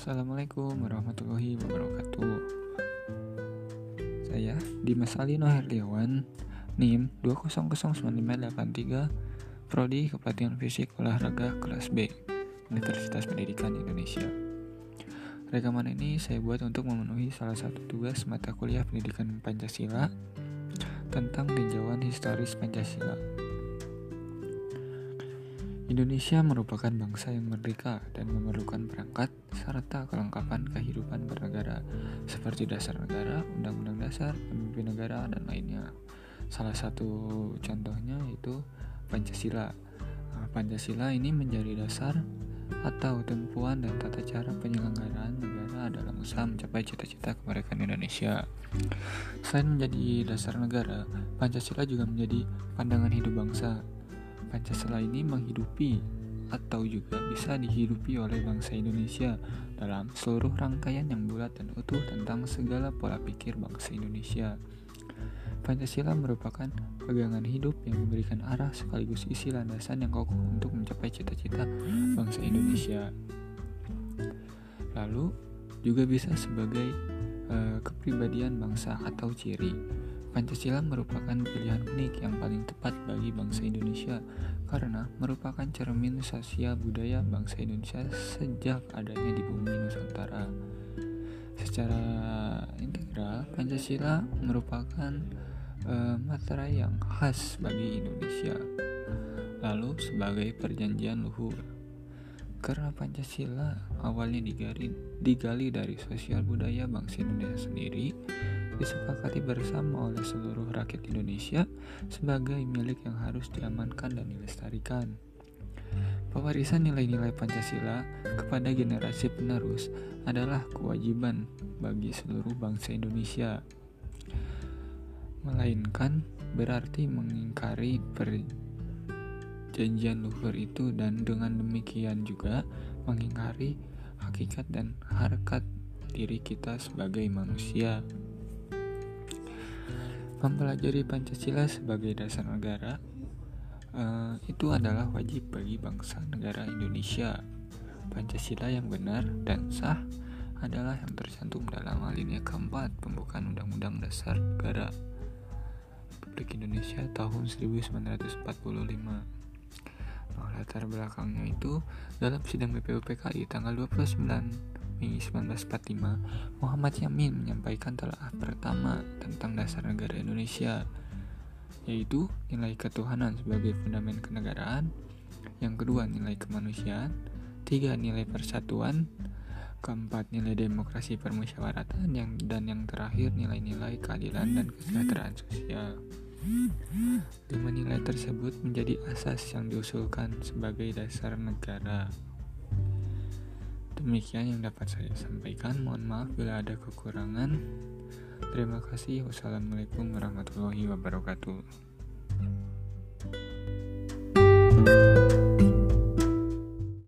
Assalamualaikum warahmatullahi wabarakatuh Saya Dimas Alino Herliawan, NIM 2009583 Prodi Kepelatihan Fisik Olahraga Kelas B Universitas Pendidikan Indonesia Rekaman ini saya buat untuk memenuhi salah satu tugas mata kuliah pendidikan Pancasila tentang tinjauan historis Pancasila. Indonesia merupakan bangsa yang merdeka dan memerlukan perangkat serta kelengkapan kehidupan bernegara seperti dasar negara, undang-undang dasar, pemimpin negara, dan lainnya. Salah satu contohnya yaitu Pancasila. Nah, Pancasila ini menjadi dasar atau tempuan dan tata cara penyelenggaraan negara dalam usaha mencapai cita-cita kemerdekaan Indonesia. Selain menjadi dasar negara, Pancasila juga menjadi pandangan hidup bangsa Pancasila ini menghidupi atau juga bisa dihidupi oleh bangsa Indonesia dalam seluruh rangkaian yang bulat dan utuh tentang segala pola pikir bangsa Indonesia. Pancasila merupakan pegangan hidup yang memberikan arah sekaligus isi landasan yang kokoh untuk mencapai cita-cita bangsa Indonesia. Lalu juga bisa sebagai uh, kepribadian bangsa atau ciri Pancasila merupakan pilihan unik yang paling tepat bagi bangsa Indonesia karena merupakan cermin sosial budaya bangsa Indonesia sejak adanya di bumi Nusantara. Secara integral, Pancasila merupakan uh, materai yang khas bagi Indonesia. Lalu sebagai perjanjian luhur. Karena Pancasila awalnya digali, digali dari sosial budaya bangsa Indonesia sendiri, disepakati bersama oleh seluruh rakyat Indonesia sebagai milik yang harus diamankan dan dilestarikan. Pewarisan nilai-nilai Pancasila kepada generasi penerus adalah kewajiban bagi seluruh bangsa Indonesia. Melainkan berarti mengingkari perjanjian luhur itu dan dengan demikian juga mengingkari hakikat dan harkat diri kita sebagai manusia. Mempelajari Pancasila sebagai dasar negara uh, itu adalah wajib bagi bangsa negara Indonesia. Pancasila yang benar dan sah adalah yang tercantum dalam alinea keempat pembukaan Undang-Undang Dasar Negara Republik Indonesia tahun 1945. Nah, latar belakangnya itu dalam sidang BPUPKI tanggal 29 Mei 1945, Muhammad Yamin menyampaikan telah pertama tentang dasar negara Indonesia, yaitu nilai ketuhanan sebagai fundament kenegaraan, yang kedua nilai kemanusiaan, tiga nilai persatuan, keempat nilai demokrasi permusyawaratan, yang dan yang terakhir nilai-nilai keadilan dan kesejahteraan sosial. Lima nilai tersebut menjadi asas yang diusulkan sebagai dasar negara. Demikian yang dapat saya sampaikan. Mohon maaf bila ada kekurangan. Terima kasih. Wassalamualaikum warahmatullahi wabarakatuh.